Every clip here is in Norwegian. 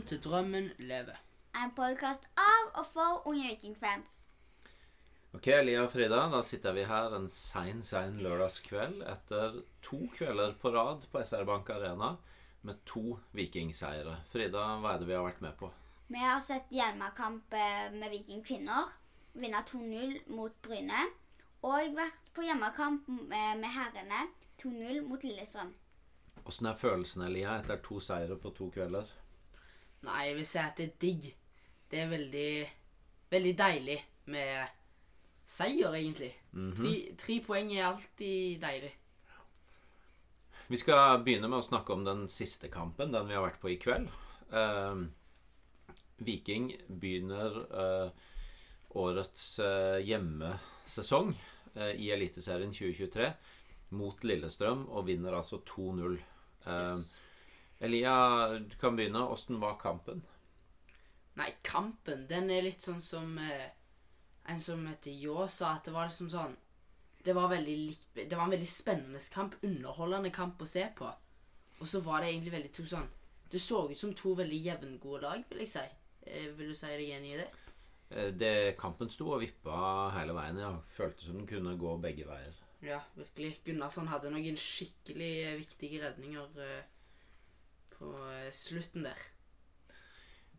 Velkommen til Drømmen leve. En podkast av og for unge vikingfans. Ok, Elia og Frida, da sitter vi her en sein, sein lørdagskveld etter to kvelder på rad på SR Bank Arena med to vikingseiere. Frida, hva er det vi har vært med på? Vi har sett hjemmekamp eh, med Viking kvinner. Vinne 2-0 mot Bryne. Og vært på hjemmekamp med, med herrene 2-0 mot Lillestrøm. Åssen er følelsen, Elia, etter to seire på to kvelder? Nei, jeg vil si at det er digg. Det er veldig, veldig deilig med seier, egentlig. tre, tre poeng er alltid deilig. Vi skal begynne med å snakke om den siste kampen, den vi har vært på i kveld. Uh, Viking begynner uh, årets uh, hjemmesesong eh, i Eliteserien 2023 mot Lillestrøm og vinner altså 2-0. Eh, Yes. Elia, du kan begynne. Åssen var kampen? Nei, kampen, den er litt sånn som eh, en som heter Ljå sa, at det var liksom sånn Det var veldig likt Det var en veldig spennende kamp, underholdende kamp å se på. Og så var det egentlig veldig to sånn Det så ut som to veldig jevngode lag, vil jeg si. Eh, vil du si deg enig i det? Eh, Det Kampen sto og vippa hele veien. Ja. Føltes som den kunne gå begge veier. Ja, virkelig. Gunnarsson hadde noen skikkelig eh, viktige redninger eh, på eh, slutten der.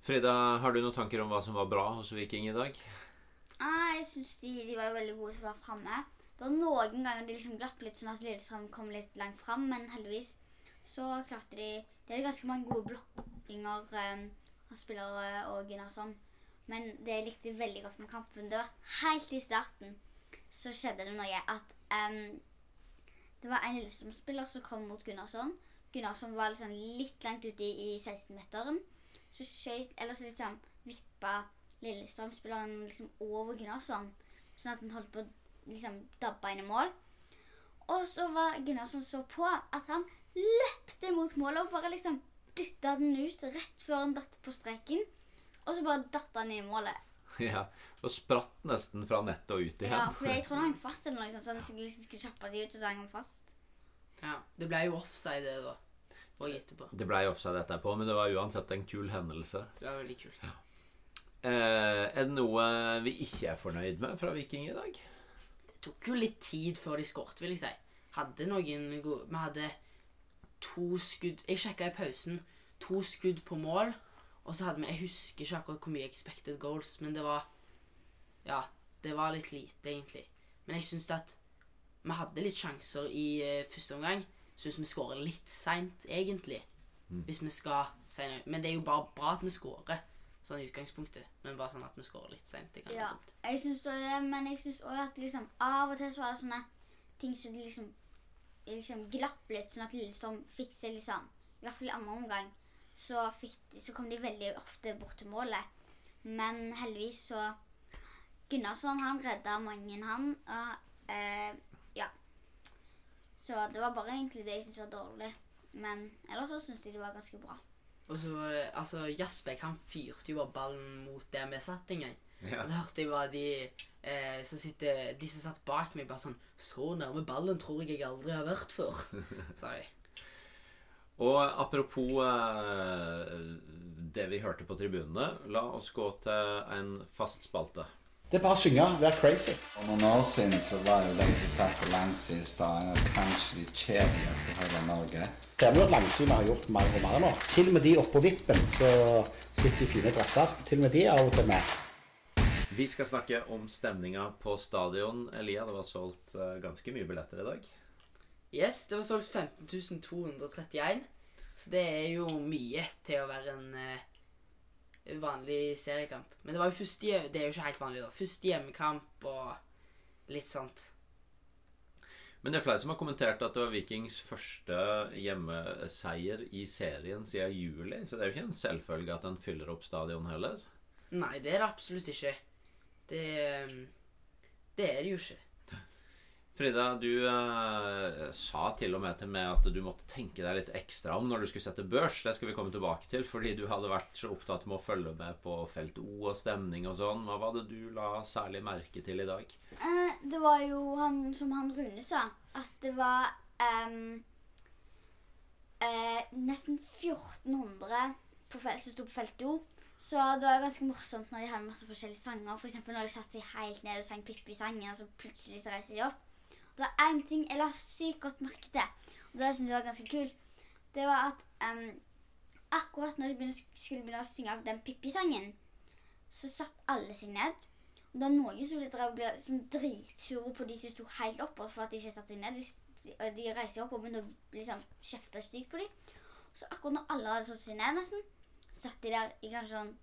Frida, har du noen tanker om hva som var bra hos Viking i dag? Ah, jeg syns de, de var veldig gode til å være framme. Det var noen ganger de liksom glapp litt, sånn at Lillestrøm kom litt langt fram, men heldigvis så klarte de Det er ganske mange gode blokkinger eh, av spillere og Gunnarsson. Men det jeg likte veldig godt med kampen, det var helt i starten så skjedde det noe at em, Det var en Lillestrøm-spiller som kom mot Gunnarsson. Gunnarsson var liksom litt langt ute i, i 16-meteren. Så skjøt Eller så liksom vippa Lillestrøm-spilleren liksom over Gunnarsson. Sånn at han holdt på å liksom dabbe inn i mål. Og så var Gunnarsson så på at han løpte mot målet og bare liksom dytta den ut rett før han datt på streken. Og så bare datt han i målet. Ja, Og spratt nesten fra nettet og ut igjen. Ja, for jeg tror han hang fast eller noe sånt, så han liksom skulle kjappe seg ut, og så hang han fast. Ja, Det ble jo offside, det, da. For å gjette på. Det ble offside etterpå, men det var uansett en kul hendelse. Det var veldig kult. Eh, er det noe vi ikke er fornøyd med fra Viking i dag? Det tok jo litt tid før de skåret, vil jeg si. Hadde noen gode Vi hadde to skudd Jeg sjekka i pausen. To skudd på mål. Og så hadde vi Jeg husker ikke akkurat hvor mye expected goals, men det var Ja, det var litt lite, egentlig. Men jeg syns at vi hadde litt sjanser i eh, første omgang. Syns vi skårer litt seint, egentlig. Hvis vi skal si noe. Men det er jo bare bra at vi skårer, sånn i utgangspunktet. Men bare sånn at vi skårer litt seint. Ja, jeg syns det, men jeg syns òg at liksom av og til så var det sånne ting som liksom liksom glapp litt, sånn at Lillestrøm fikk seg liksom I hvert fall i andre omgang så, fikk, så kom de veldig ofte bort til målet. Men heldigvis så Gunnarsson han redda mange, han. Og, eh. Så det var bare egentlig det jeg syntes var dårlig. Men ellers så syns jeg det var ganske bra. Og så var det, altså Jasbek han fyrte jo bare ballen mot der vi satt en gang. Ja. Og da hørte jeg bare de eh, som sitter, de som satt bak meg, bare sånn Så nærme ballen tror jeg jeg aldri har vært før. sa de. Og apropos eh, det vi hørte på tribunene, la oss gå til en fast spalte. Det er bare å synge. Vær crazy. For noen år siden så var jo den som satt på langsiden i kanskje de kjedeligste i hele Norge. Ser vi jo at Langsynet har gjort mer og mer nå. Til og med de oppå vippen så sitter i fine dresser. Til og med de er av og til med. Vi skal snakke om stemninga på stadion. Elia, det var solgt eh, ganske mye billetter i dag. Yes, det var solgt 15 231. Så det er jo mye til å være en eh, vanlig seriekamp. Men det var jo første Det er jo ikke helt vanlig, da. Første hjemmekamp og litt sånt. Men det er flere som har kommentert at det var Vikings første hjemmeseier i serien siden juli. Så det er jo ikke en selvfølge at en fyller opp stadion heller. Nei, det er det absolutt ikke. Det, eh, det er det jo ikke. Frida, du eh, sa til og med til meg at du måtte tenke deg litt ekstra om når du skulle sette børs. Det skal vi komme tilbake til, fordi du hadde vært så opptatt med å følge med på felt O og stemning og sånn. Hva var det du la særlig merke til i dag? Eh, det var jo han som han Rune sa, at det var eh, nesten 1400 på fel, som sto på felt O. Så det var ganske morsomt når de hadde masse forskjellige sanger. For når de satte seg helt ned og sang Pippi-sangen, og så plutselig så reiste de opp. Det var én ting jeg la sykt godt merke til, og det syntes jeg var ganske kult. Det var at um, akkurat når de skulle begynne å synge av den Pippi-sangen, så satt alle seg ned. Og det var noen som ble, ble sånn dritsure på de som sto helt oppe for at de ikke satte seg ned. De, de, reiser seg opp og begynner å liksom kjefte stygt på dem. Så akkurat når alle hadde satt seg ned, nesten, satt de der i kanskje sånn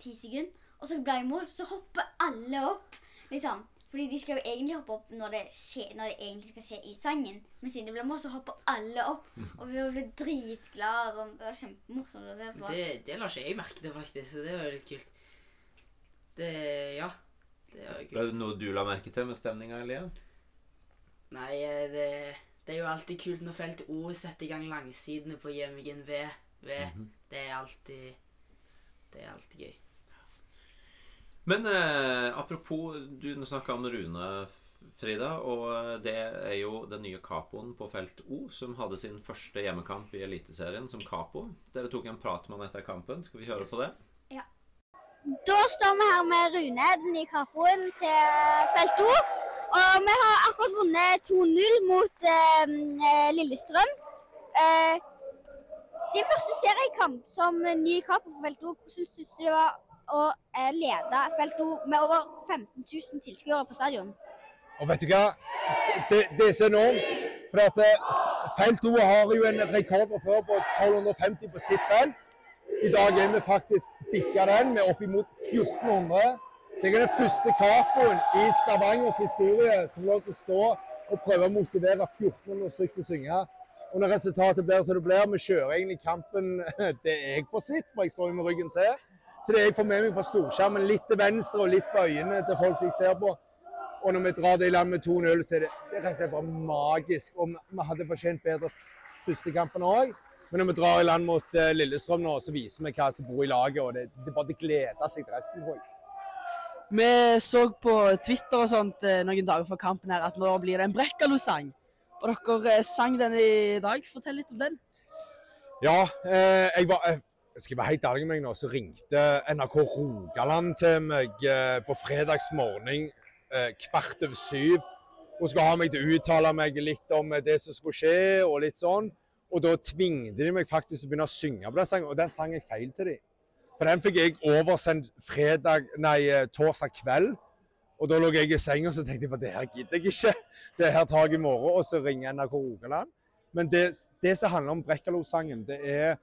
ti sekunder, og så ble det mål. Så hopper alle opp, liksom. Fordi de skal jo egentlig hoppe opp når det, skje, når det egentlig skal skje i sangen. Men siden det blir morsomt, så hopper alle opp. Og vi blir dritglade. Sånn. Det var kjempemorsomt å se på. Det, det la ikke jeg merke til, faktisk. Så det var jo litt kult. Det Ja. Det var jo Er Var det noe du la merke til med stemninga, Elia? Nei, det, det er jo alltid kult når felt O setter i gang langsidene på Gjemmigen V. v. Det er alltid Det er alltid gøy. Men eh, apropos, du snakka om Rune, Frida. Og eh, det er jo den nye capoen på felt O som hadde sin første hjemmekamp i Eliteserien som capo. Dere tok en prat med han etter kampen. Skal vi høre på det? Ja. Da står vi her med Rune, den nye capoen til felt O. Og vi har akkurat vunnet 2-0 mot eh, Lillestrøm. Eh, din første seriekamp som ny capo for felt O, hvordan syns du det var å eh, lede felt 2 med over 15 000 tilskuere på stadion? Og vet du hva? Det, det er så enormt. For at eh, Felt 2 har jo en rekord fra før på 1250 på sitt felt. I dag er vi faktisk bikka den med oppimot 1400. Så jeg er den første capoen i Stavangers historie som lov til å stå og prøve å motivere 1400 stykker til å synge. Og når resultatet blir som det blir, vi kjører egentlig kampen det jeg får sitt, for jeg står jo med ryggen til. Så det jeg får med meg fra storskjermen, litt til venstre og litt på øynene til folk som jeg ser på. Og når vi drar det i land med 2-0, så er det, det er bare magisk. Og vi- hadde fortjent bedre første kampen òg. Men når vi drar i land mot eh, Lillestrøm nå, så viser vi hva som bor i laget. Og det, det bare gleder seg til resten. tror jeg. Vi så på Twitter og sånt eh, noen dager før kampen her at nå blir det en Brekkalo-sang. Og dere eh, sang den i dag. Fortell litt om den. Ja, eh, jeg var eh, Skal jeg være helt ærlig med deg nå, så ringte NRK Rogaland til meg eh, på fredags morgen eh, kvart over syv og skulle ha meg til å uttale meg litt om eh, det som skulle skje og litt sånn. Og da tvingte de meg faktisk til å begynne å synge på den sangen, og den sang jeg feil til dem. For den fikk jeg oversendt fredag, nei, torsdag kveld. Og da lå jeg i senga og så tenkte jeg det her gidder jeg ikke. Det her tar jeg i morgen. Og så ringer NRK Rogaland. Men det, det som handler om Brekkalo-sangen, det er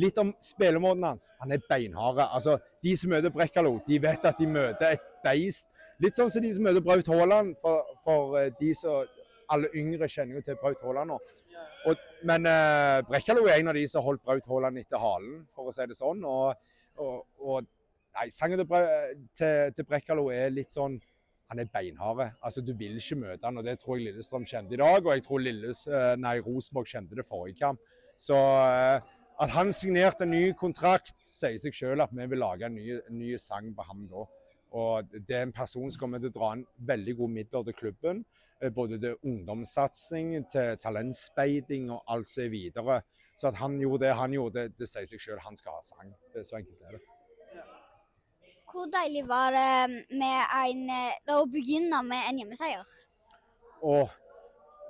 litt om spillemåten hans. Han er beinhard. Altså, de som møter Brekkalo, de vet at de møter et beist. Litt sånn som de som møter Braut Haaland, for, for eh, de som Alle yngre kjenner jo til Braut Haaland nå. Og, men uh, Brekkalo er en av de som holdt Braut Haaland etter halen, for å si det sånn. Og, og, og nei, sangen til, til, til Brekkalo er litt sånn han er beinhard. Altså, du vil ikke møte han, og det tror jeg Lillestrøm kjente i dag. Og jeg tror Lilles, eh, nei, Rosenborg kjente det forrige kamp. Så eh, at han signerte en ny kontrakt, sier seg selv at vi vil lage en ny, en ny sang på ham da. Og det er en person som kommer til å dra inn veldig gode midler til klubben. eh, Både til ungdomssatsing, til talentspeiding og alt som er videre. Så at han gjorde det han gjorde, det, det sier seg selv. Han skal ha sang. Det er så enkelt er det. Hvor deilig var det med en, eh, å begynne med en hjemmeseier? Og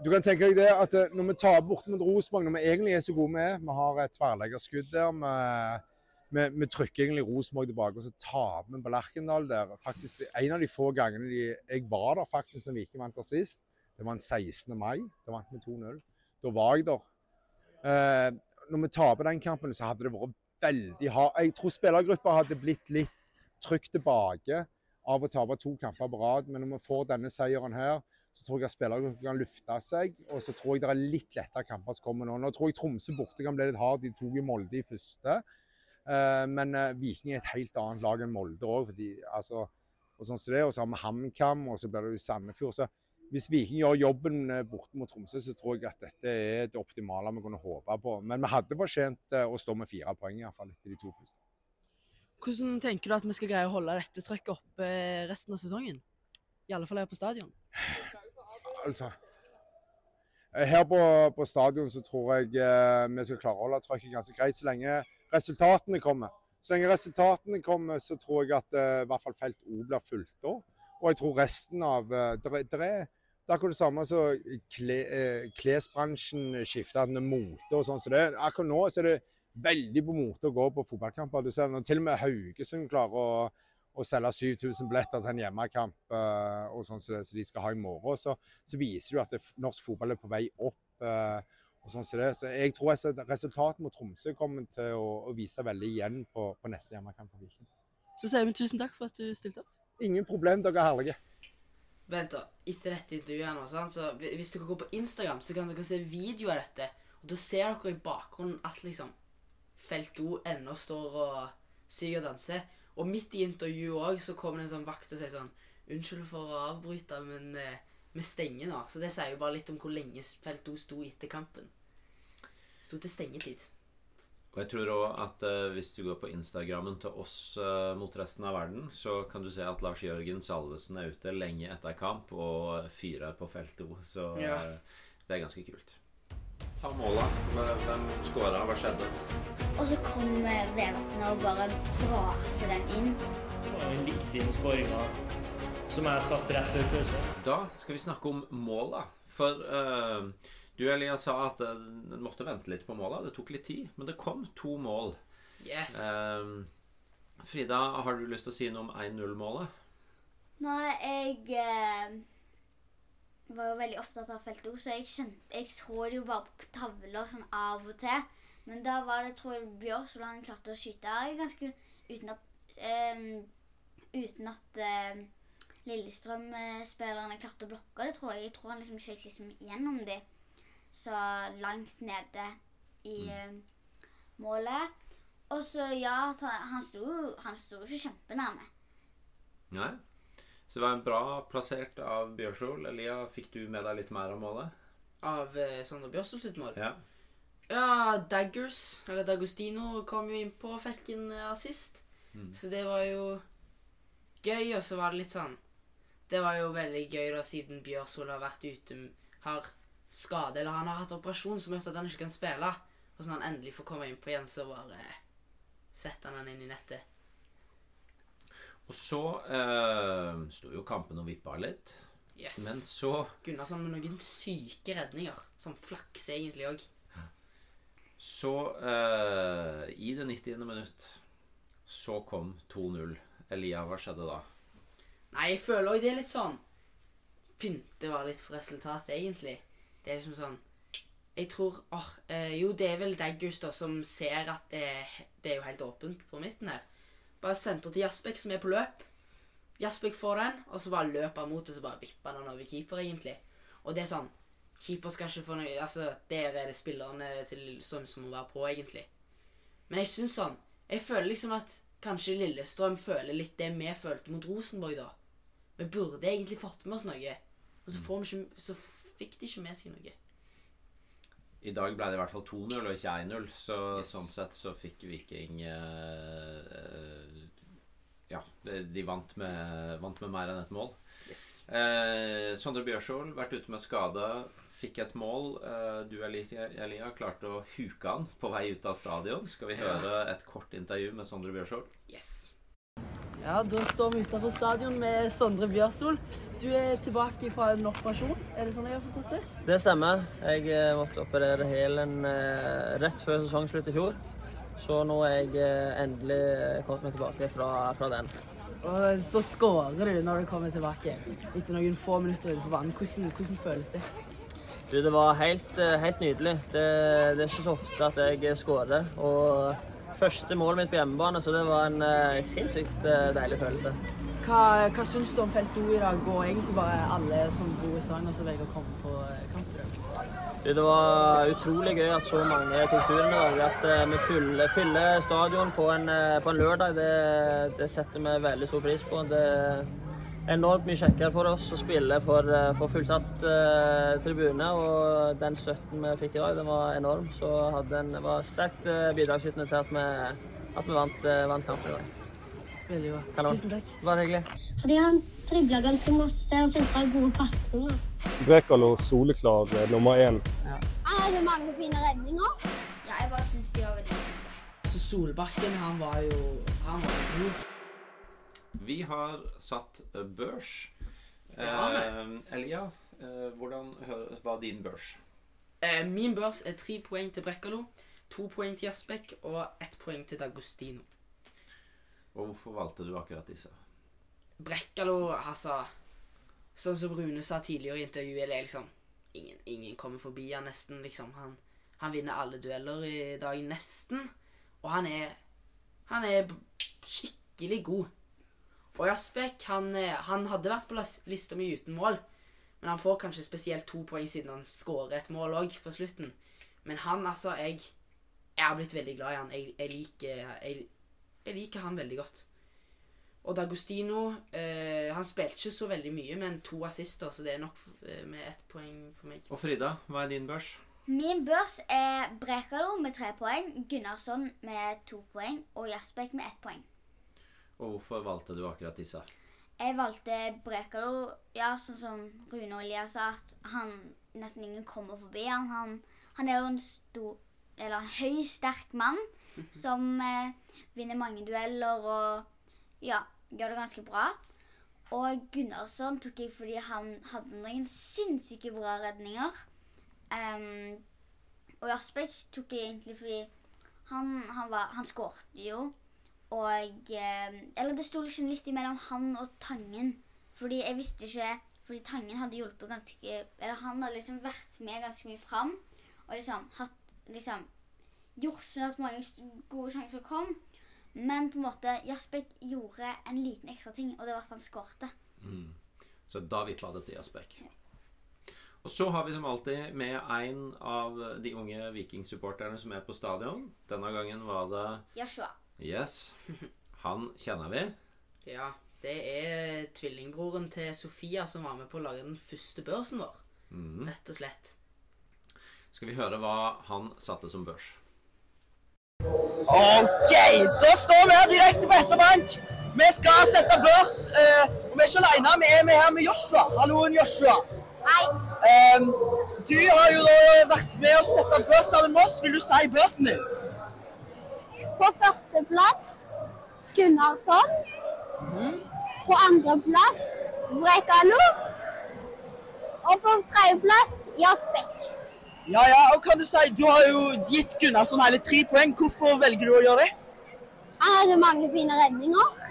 du kan tenke deg det at eh, når vi tar bort mot Rosenborg, når vi egentlig er så gode vi er, vi har et tverrleggerskudd der, vi, vi, vi trykker egentlig Rosenborg tilbake, og så taper vi på Lerkendal der. Faktisk En av de få gangene de, jeg var der faktisk når Viking vant der sist, det var den 16. mai. Da vant vi 2-0. Da var jeg der. Eh, når vi taper den kampen, så hadde det vært veldig hardt. Jeg tror spillergruppa hadde blitt litt trykt tilbake av å tape to kamper på rad. Men når vi får denne seieren her, så tror jeg at spillere kan lufte seg. Og så tror jeg det er litt lettere kamper som kommer nå. Nå tror jeg Tromsø borte kan bli litt hard. De tok jo Molde i første. Eh, men eh, Viking er et helt annet lag enn Molde òg. Altså, og sånn som det, og så har vi HamKam, og så blir det jo Sandefjord. Så hvis Viking gjør jobben eh, borte mot Tromsø, så tror jeg at dette er det optimale vi kunne håpe på. Men vi hadde fortjent å stå med fire poeng, i hvert fall etter de to første. Hvordan tenker du at vi skal greie å holde dette trøkket oppe resten av sesongen? I alle fall her på stadion. Altså Her på, på stadion så tror jeg eh, vi skal klare å holde trøkket ganske greit så lenge resultatene kommer. Så lenge resultatene kommer, så tror jeg at eh, i hvert fall felt O blir fulgt opp. Og jeg tror resten av er det er akkurat det samme som kle, klesbransjen skifter mote og sånn. Så det, akkurat nå så er det veldig på mote å gå på fotballkamper. Du ser når til og med Haugesund klarer å, å selge 7000 billetter til en hjemmekamp eh, og sånn som det, så de skal ha i morgen. Så, så viser det jo at det, norsk fotball er på vei opp. eh, og sånn som det. Så jeg tror at resultatet mot Tromsø kommer til å, å vise veldig igjen på, på neste hjemmekamp for Viking. Så sier vi tusen takk for at du stilte opp. Ingen problem, dere er herlige. Vent, da. Etter dette intervjuet nå, sant? så hvis dere går på Instagram, så kan dere se video av dette. Og da ser dere i bakgrunnen at liksom Felt O ennå står og syr og danser. Og midt i intervjuet òg så kommer det en sånn vakt og sier sånn Unnskyld for å avbryte, men eh, vi stenger nå. Så det sier jo bare litt om hvor lenge Felto sto etter kampen. Sto til stengetid. Og jeg tror òg at eh, hvis du går på Instagrammen til oss eh, mot resten av verden, så kan du se at Lars Jørgen Salvesen er ute lenge etter kamp og fyrer på Felto. Så Ja. eh, det er ganske kult. Ta måla. Hvem skåra? Hva skjedde? Og så kom eh, Vevatnet og bare braser den inn. Det var jo en viktig skåringa som jeg satt rett før pause. Da skal vi snakke om måla. For uh, du Elias sa at eh, en måtte vente litt på måla. Det tok litt tid, men det kom to mål. Yes. Uh, Frida, har du lyst til å si noe om 1-0-målet? Nei, jeg eh, var jo veldig opptatt av felt O, så jeg, skjønte, jeg så det jo bare på tavla sånn av og til. Men da var det, tror jeg, Bjørsvold han klarte å skyte ganske uten at eh, Uten at eh, Lillestrøm-spillerne klarte å blokke det, tror jeg. Jeg tror han liksom skjøt liksom gjennom de. Så langt nede i eh, målet. Og så, ja, han sto jo ikke kjempenærme. Nei. Så det var en bra plassert av Bjørsol. Elia, fikk du med deg litt mer av målet? Av eh, Sander Bjørsol sitt mål. Ja. Ja, Daggers, eller Dagostino, kom jo inn på og fikk en eh, assist. Mm. Så det var jo gøy, og så var det litt sånn Det var jo veldig gøy, da, siden Bjørsol har vært ute Har skade, eller han har hatt operasjon som gjør at han ikke kan spille. Og så når han endelig får komme inn på igjen, så bare setter han han inn i nettet. Og så eh, sto jo kampen og vippa litt. Yes. Men så Gunnarsson med noen syke redninger. Som flaks egentlig òg. Så eh, I det 90. minutt så kom 2-0. Elia, hva skjedde da? Nei, jeg føler òg det er litt sånn Pynte var litt for resultatet, egentlig. Det er liksom sånn Jeg tror åh, eh, Jo, det er vel Daggers da som ser at det, det er jo helt åpent på midten her. Bare sendte til Jasbekk, som er på løp. Jasbekk får den, og så bare løper han mot, det, så bare vipper han den over keeper, egentlig. Og det er sånn Keeper skal ikke få noe Altså, der er det spillerne til Lillestrøm som må være på, egentlig. Men jeg syns sånn Jeg føler liksom at kanskje Lillestrøm føler litt det vi følte mot Rosenborg, da. Vi burde egentlig fått med oss noe. Og så, får vi ikke, så fikk de ikke med seg noe. I dag ble det i hvert fall 2-0 og ikke 1-0, så Yes. sånn sett så fikk Viking eh, eh, Ja, de vant med, vant med mer enn et mål. Yes. Eh, Sondre Bjørsol, vært ute med skade, fikk et mål. Eh, du, Elia, klarte å huke han på vei ut av stadion. Skal vi høre et kort intervju med Sondre Bjørsol? Yes. Ja, da står vi utenfor stadion med Sondre Bjørsol. Du er tilbake fra en operasjon, er det sånn jeg har forstått det? Det stemmer. Jeg eh, måtte operere hælen eh, rett før sesongslutt i fjor. Så nå er jeg eh, endelig kommet meg tilbake fra, fra den. Og så skårer du når du kommer tilbake etter noen få minutter ute på banen. Hvordan, hvordan føles det? Du, det var helt, helt nydelig. Det, det er ikke så ofte at jeg skårer. Og første målet mitt på hjemmebane, så det var en uh, sinnssykt uh, deilig følelse. Hva, hva syns du om Felt O i dag, og egentlig bare alle som bor i Stavanger som velger å komme på kamp i dag? Det var utrolig gøy at så mange tok turen i dag. At uh, vi fyller, fyller stadion på en, på en lørdag, det, det setter vi veldig stor pris på. Det enormt mye kjekkere for oss å spille for, eh, for fullsatt eh, tribune. Og den støtten vi fikk i dag, den var enorm. Så hadde en, var sterkt eh, bidragsytende til at vi, at vi vant, eh, vant kampen i dag. Veldig bra. Kanon. Tusen takk. Bare hyggelig. Fordi han dribla ganske masse og sentra gode pasninger. Brekalo soleklar eh, nummer én. Han hadde mange fine redninger. Ja, jeg bare syns de var veldig fine. Så Solbakken, han var jo Han var god. Vi har satt eh, børs. Eh, Elia, eh, hvordan var din børs? Eh, min børs er tre poeng til Brekkalo, to poeng til Jasbekk og ett poeng til Dagostino. Og hvorfor valgte du akkurat disse? Brekkalo, altså Sånn som Rune sa tidligere i intervjuet, det er liksom ingen, ingen kommer forbi han nesten, liksom. Han, han vinner alle dueller i dag, nesten. Og han er Han er skikkelig god. Og Jasbek han, eh, han hadde vært på lista mi uten mål. Men han får kanskje spesielt to poeng siden han skårer et mål òg på slutten. Men han, altså Jeg, jeg har blitt veldig glad i han. Jeg, jeg, liker, jeg, jeg liker han veldig godt. Og D'Agostino eh, Han spilte ikke så veldig mye, men to assister, så det er nok eh, med ett poeng for meg. Og Frida, hva er din børs? Min børs er Brekalo med tre poeng, Gunnarsson med to poeng og Jasbek med ett poeng. Og hvorfor valgte du akkurat disse? Jeg valgte Brekalo, ja, sånn som Rune og Elias sa, at han nesten ingen kommer forbi. Han, han, han er jo en stor, eller en høy, sterk mann som eh, vinner mange dueller og ja, gjør det ganske bra. Og Gunnarsson tok jeg fordi han hadde noen sinnssyke bra redninger. Um, og Jasbekk tok jeg egentlig fordi han, han, var, han skårte jo. Og eh, Eller det sto liksom litt imellom han og Tangen. Fordi jeg visste ikke Fordi Tangen hadde hjulpet ganske Eller han hadde liksom vært med ganske mye fram. Og liksom hatt liksom gjort sånn at mange gode sjanser kom. Men på en måte Jasbek gjorde en liten ekstra ting, og det var at han skårte. Mm. Så da vippa det til Jasbek Og så har vi som alltid med en av de unge vikingsupporterne som er på stadion. Denne gangen var det Joshua. Yes. Han kjenner vi. Ja, det er tvillingbroren til Sofia som var med på å lage den første børsen vår. Mm. Rett og slett. Skal vi høre hva han satte som børs? OK, da står vi her direkte på SR-Bank. Vi skal sette børs. eh, og vi er ikke alene, vi er med her med Joshua. Halloen, Joshua. Hei. du har jo da vært med å sette børs sammen med oss. Vil du si børsen din? På førsteplass Gunnarsson. På andreplass Brekalo. Og på tredjeplass Jaspek. Ja, ja, og kan du si, du har jo gitt Gunnarsson hele tre poeng. Hvorfor velger du å gjøre det? Han hadde mange fine redninger.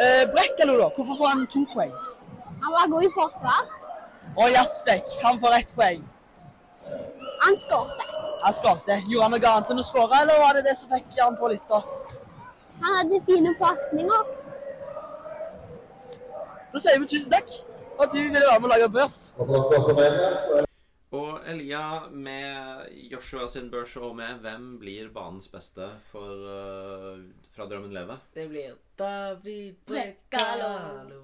Eh, Brekkalo, da? Hvorfor får han to poeng? Han var god i forsvar. Og Jaspek, han får ett poeng. Han skårte. Han skårte. Gjorde han noe annet enn å skåre, eller var det det som fikk han på lista? Han hadde fine pasninger. Da sier vi tusen takk for at du ville være med å lage børs. Og Elia, med Joshua sin børs og med hvem blir banens beste for, uh, fra Drømmen leve? Det blir David Brekkalo. Brekkalo.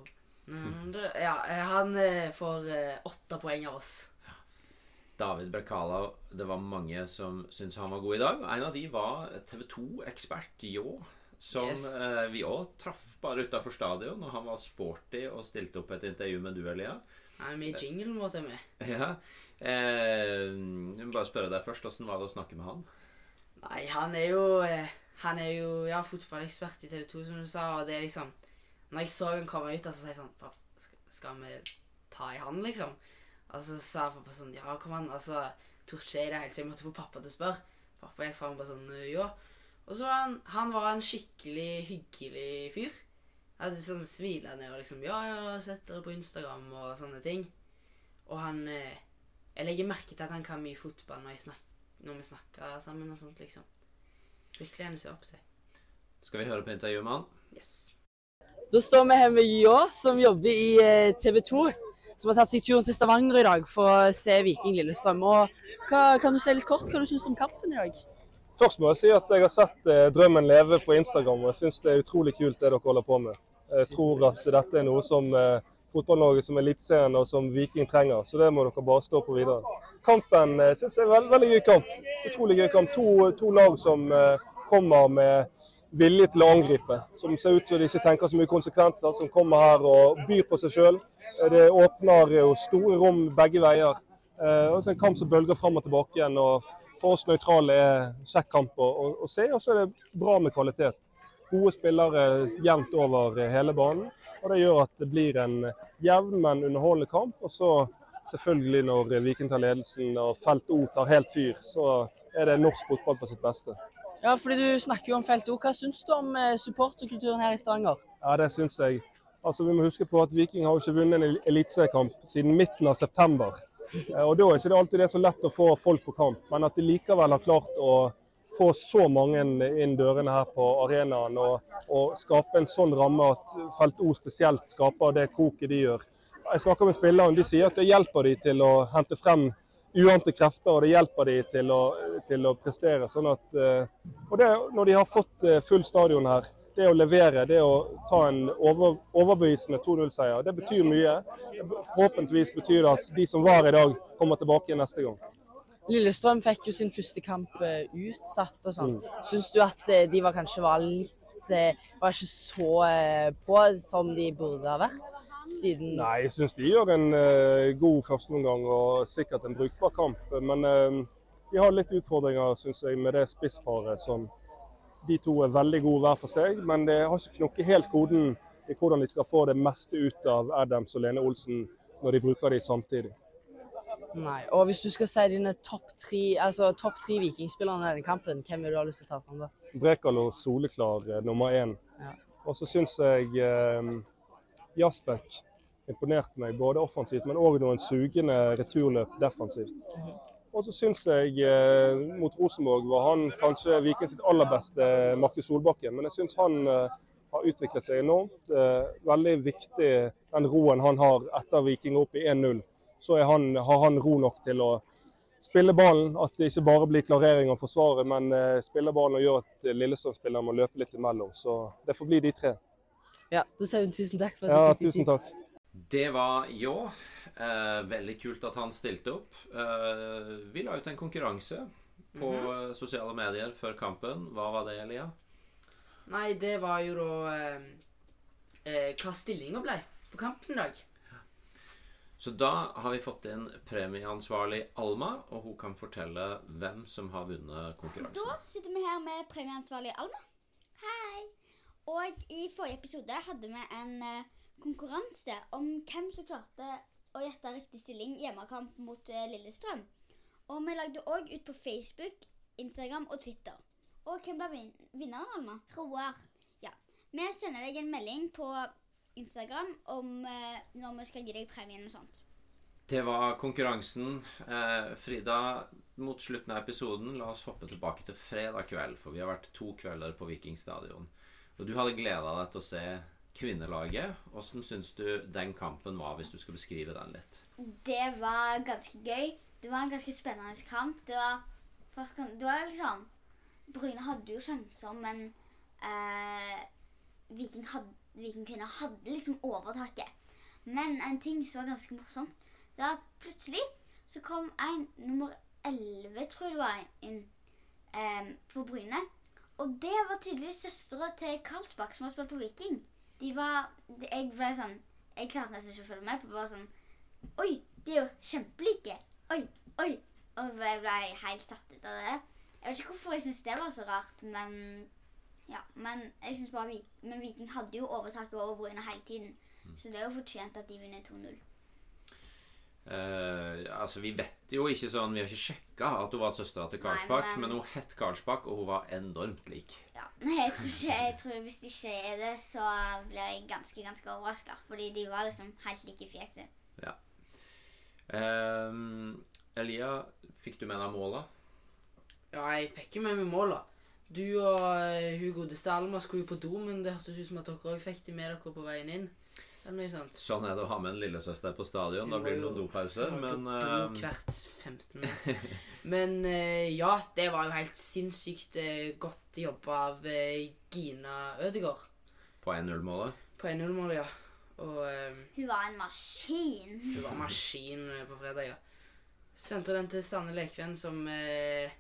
Mm, Ja, eh, han eh, får åtte poeng av oss. David Brekala, det var mange som syntes han var god i dag. En av de var TV 2-ekspert Ljå, som Yes. eh, vi òg traff bare utafor stadion. Og han var sporty og stilte opp et intervju med du, Elia. Han er med i jinglen vår til meg. Ja. Eh, jeg må bare spørre deg først, åssen var det å snakke med han? Nei, han er jo eh, Han er jo ja, fotballekspert i TV 2, som du sa, og det er liksom Når jeg så han komme ut, så sa jeg sånn skal vi ta i han, liksom? Og så sa pappa sånn Ja, kom an. altså ikke jeg det helt, så jeg måtte få pappa til å spørre. Pappa gikk fram bare sånn Ja. Og så var han Han var en skikkelig hyggelig fyr. Hadde sånn smilende og liksom Ja, ja, sett dere på Instagram og sånne ting. Og han eh, Jeg legger merke til at han kan mye fotball når, jeg snak, når vi snakker sammen og sånt, liksom. Virkelig en å se opp til. Skal vi høre på intervjuet med han? Yes. Da står vi her med Jå, som jobber i eh, TV 2. Som har tatt seg turen til Stavanger i dag for å se Viking Lillestrøm. Og hva, kan du si litt kort hva du syns om kampen i dag? Først må jeg si at jeg har sett eh, Drømmen leve på Instagram, og jeg syns det er utrolig kult det dere holder på med. Jeg tror at dette er noe som eh, Fotball-Norge som Eliteserien og som Viking trenger, så det må dere bare stå på videre. Kampen eh, synes jeg er en veldig, veldig gøy kamp. Utrolig gøy kamp. To, to lag som eh, kommer med vilje til å angripe. Som ser ut som de ikke tenker så mye konsekvenser, som kommer her og byr på seg sjøl. Det åpner jo store rom begge veier. Eh, og så en kamp som bølger fram og tilbake igjen. og For oss nøytrale er kjekk kamp å, å, å se, og så er det bra med kvalitet. Gode spillere jevnt over hele banen. og Det gjør at det blir en jevn, men underholdende kamp. Og så selvfølgelig når Viking tar ledelsen og Felt O tar helt fyr, så er det norsk fotball på sitt beste. Ja, fordi Du snakker jo om Felt O. Hva syns du om eh, supporterkulturen her i Stavanger? Ja, det syns jeg. Altså, Vi må huske på at Viking har ikke vunnet en eliteseriekamp siden midten av september. Eh, Og Da er ikke alltid det er så lett å få folk på kamp, men at de likevel har klart å få så mange inn dørene her på arenaen og, og skape en sånn ramme at Felt O spesielt skaper det koket de gjør. Jeg snakker med spillerne, de sier at det hjelper de til å hente frem uante krefter, og det hjelper de til å, til å prestere. Sånn at, eh, og det, når de har fått eh, full stadion her, det å levere, det å ta en over, overbevisende 2-0-seier, det betyr mye. Forhåpentligvis betyr det at de som var i dag, kommer tilbake igjen neste gang. Lillestrøm fikk jo sin første kamp eh, utsatt og sånn. Syns du at eh, de var kanskje var litt eh, Var ikke så på som de burde ha vært? Siden Nei, jeg syns de gjør en uh, god førsteomgang og sikkert en brukbar kamp. Men uh, de har litt utfordringer, syns jeg, med det spissparet som de to er veldig gode hver for seg. Men det har ikke knukket helt koden i hvordan de skal få det meste ut av Adams og Lene Olsen når de bruker de samtidig. Nei. Og hvis du skal si dine topp tre altså topp tre vikingspillere i denne kampen, hvem vil du ha lyst til å ta fram da? Brekalo soleklar eh, nummer én. Ja. Og så syns jeg eh, Jasbek imponerte meg både offensivt, men òg noen sugende returløp defensivt. Og så syns jeg eh, mot Rosenborg var han kanskje Viking sitt aller beste Markus Solbakken. Men jeg syns han eh, har utviklet seg enormt. Eh, veldig viktig den roen han har etter Viking opp i 1-0. Så er han, har han ro nok til å spille ballen. At det ikke bare blir klarering og forsvaret, men eh, spille ballen og gjøre at Lillestrøm-spillerne må løpe litt imellom. Så det får bli de tre. Ja, da sier hun tusen takk. for at Ja, du tok deg tusen takk. Det var Ljå. Eh, veldig kult at han stilte opp. Eh, vi la ut en konkurranse på mm -hmm. sosiale medier før kampen. Hva var det, Elia? Nei, det var jo da eh, eh, hva stillinga ble på kampen i dag. Så da har vi fått inn premieansvarlig Alma, og hun kan fortelle hvem som har vunnet konkurransen. Da sitter vi her med premieansvarlig Alma. Hei! Og i forrige episode hadde vi en eh, konkurranse om hvem som klarte å gjette riktig stilling hjemmekamp mot eh, Lillestrøm. Og vi lagde òg ut på Facebook, Instagram og Twitter. Og hvem ble vin vinneren, Alma? Roar. Ja. Vi sender deg en melding på Instagram om eh, når vi skal gi deg premien og sånt. Det var konkurransen. Eh, Frida, mot slutten av episoden, la oss hoppe tilbake til fredag kveld, for vi har vært to kvelder på Viking stadion. Og du hadde gleda deg til å se kvinnelaget. Hvordan syns du den kampen var, hvis du skal beskrive den litt? Det var ganske gøy. Det var en ganske spennende kamp. Det var, først, det var liksom Bryne hadde jo sjanser, men eh, Viking, had, Viking kvinner hadde liksom overtaket. Men en ting som var ganske morsomt, det var at plutselig så kom en nummer 11, tror jeg det var, inn eh, for Bryne. Og det var tydeligvis søstera til Karlsbakk, som har spilt på Viking. De var de, Jeg ble sånn Jeg klarte nesten ikke å følge med på. Bare sånn Oi, de er jo kjempelike. Oi, oi. Og jeg ble helt satt ut av det. Jeg vet ikke hvorfor jeg syns det var så rart, men ja, men jeg synes bare Men Viking hadde jo overtaket over Bryne hele tiden. Så det er jo fortjent at de vinner 2-0. Eh, altså, Vi vet jo ikke sånn Vi har ikke sjekka at hun var søstera til Karlsbakk, men- men hun het Karlsbakk, og hun var enormt lik. Ja. Nei, jeg tror ikke jeg tror Hvis det ikke er det, så blir jeg ganske ganske overraska. Fordi de var liksom helt like i fjeset. Ja. Ehm, Elia, fikk du med deg måla? Ja, jeg fikk jo med meg måla. Du og Hugo de Stalma skulle jo på do, men det hørtes ut som at dere òg fikk de med dere på veien inn. Sånn er det å ha med en lillesøster på stadion. Da blir det noen dopauser, men uh... hvert 15 minutter. Men uh, ja, det var jo helt sinnssykt uh, godt jobba av Gina Ødegaard på 1-0-målet på 1-0-målet, ja. Og eh, Hun var en maskin. hun var maskin eh, på fredag, ja. Sendte den til Sanne Lekven, som eh,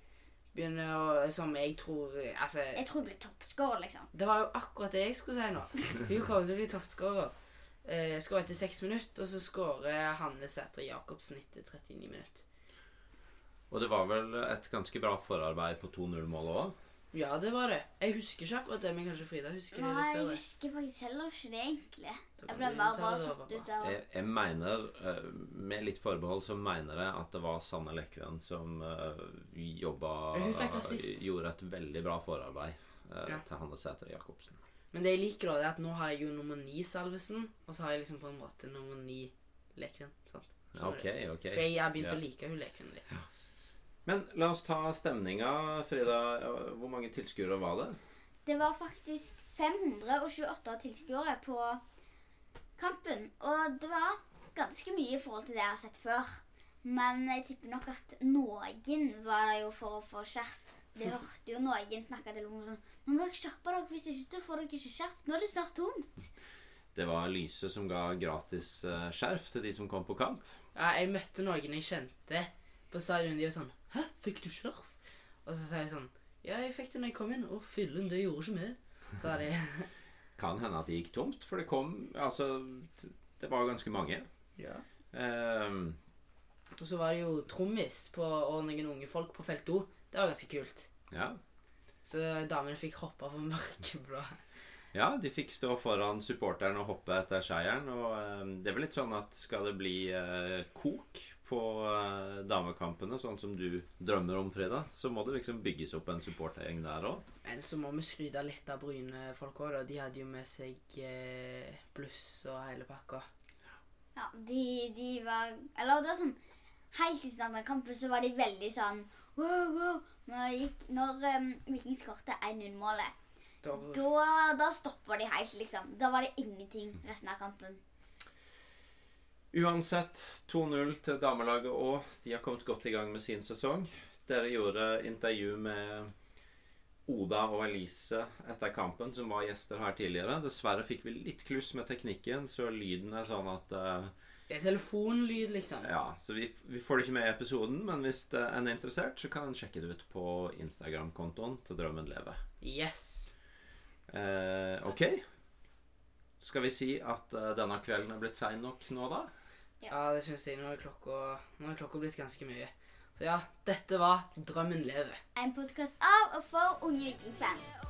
begynner å Som jeg tror Altså Jeg tror hun blir toppskårer, liksom. Det var jo akkurat det jeg skulle si nå. Hun kommer til å bli toppskårer. Eh, skårer etter seks minutter, og så skårer Hanne Sætre Jacobsen etter 39 minutter. Og det var vel et ganske bra forarbeid på 2-0-målet òg? Ja, det var det. Jeg husker ikke akkurat det, men kanskje Frida husker det Nei, jeg husker faktisk heller ikke det, egentlig. Jeg ble bare, bare satt ut av Jeg, jeg mener, eh, med litt forbehold, så mener jeg at det var Sanne Lekven som uh, jobba hun fikk assist. Gjorde et veldig bra forarbeid eh, Ja. til Hanne Sætre Jacobsen. Men det jeg liker, da, er at nå har jeg jo nummer ni Salvesen, og så har jeg liksom på en måte nummer ni Lekven. sant? Skjønner Ok, du? ok. For jeg har begynt Ja. å like hun Lekven litt. Men la oss ta stemninga, Frida. Hvor mange tilskuere var det? Det var faktisk 528 tilskuere på kampen. Og det var ganske mye i forhold til det jeg har sett før. Men jeg tipper nok at noen var der jo for å få skjerf. De hørte jo noen snakke til henne sånn Nå må dere kjappe dere, hvis ikke så får dere ikke skjerf. Nå er det snart tomt. Det var Lyse som ga gratis eh, skjerf til de som kom på kamp. Ja, jeg møtte noen jeg kjente på stadion. De var sånn 'Hæ, fikk du skjerf?' Og så sa de sånn 'Ja, jeg fikk det når jeg kom inn.' 'Å, fyllen, det gjorde ikke vi', sa de. Kan hende at det gikk tomt, for det kom Altså, det var ganske mange. Ja. Ehm, Og så var det jo trommis på, og noen unge folk på felt O. Det var ganske kult. ja. Så damene fikk hoppe på mørkeblå. ja, de fikk stå foran supporteren og hoppe etter seieren. Og eh, det er vel litt sånn at skal det bli eh, kok på eh, damekampene, sånn som du drømmer om, Frida, så må det liksom bygges opp en supportergjeng der òg. Men så må vi skryte litt av Bryne-folk òg, da. De hadde jo med seg eh, bluss og hele pakka. Ja, de, de var Eller det var sånn Helt i starten av kampen så var de veldig sånn wow, wow. Når, gikk, når um, Viking skåret 1-0-målet, Da, da, da stoppa de helt, liksom. Da var det ingenting resten av kampen. Uansett 2-0 til damelaget òg. De har kommet godt i gang med sin sesong. Dere gjorde intervju med Oda og Elise etter kampen, som var gjester her tidligere. Dessverre fikk vi litt kluss med teknikken, så lyden er sånn at eh, det er telefonlyd, liksom. Ja, så vi, vi får det ikke med i episoden, men hvis en er interessert, så kan en sjekke det ut på Instagram-kontoen til Drømmen leve. Yes. Eh, ok. Skal vi si at eh, denne kvelden er blitt sein nok nå, da? Ja, det syns jeg. Nå er klokka, nå er klokka blitt ganske mye. Så ja, dette var Drømmen lever. En podkast av og for unge vikingfans.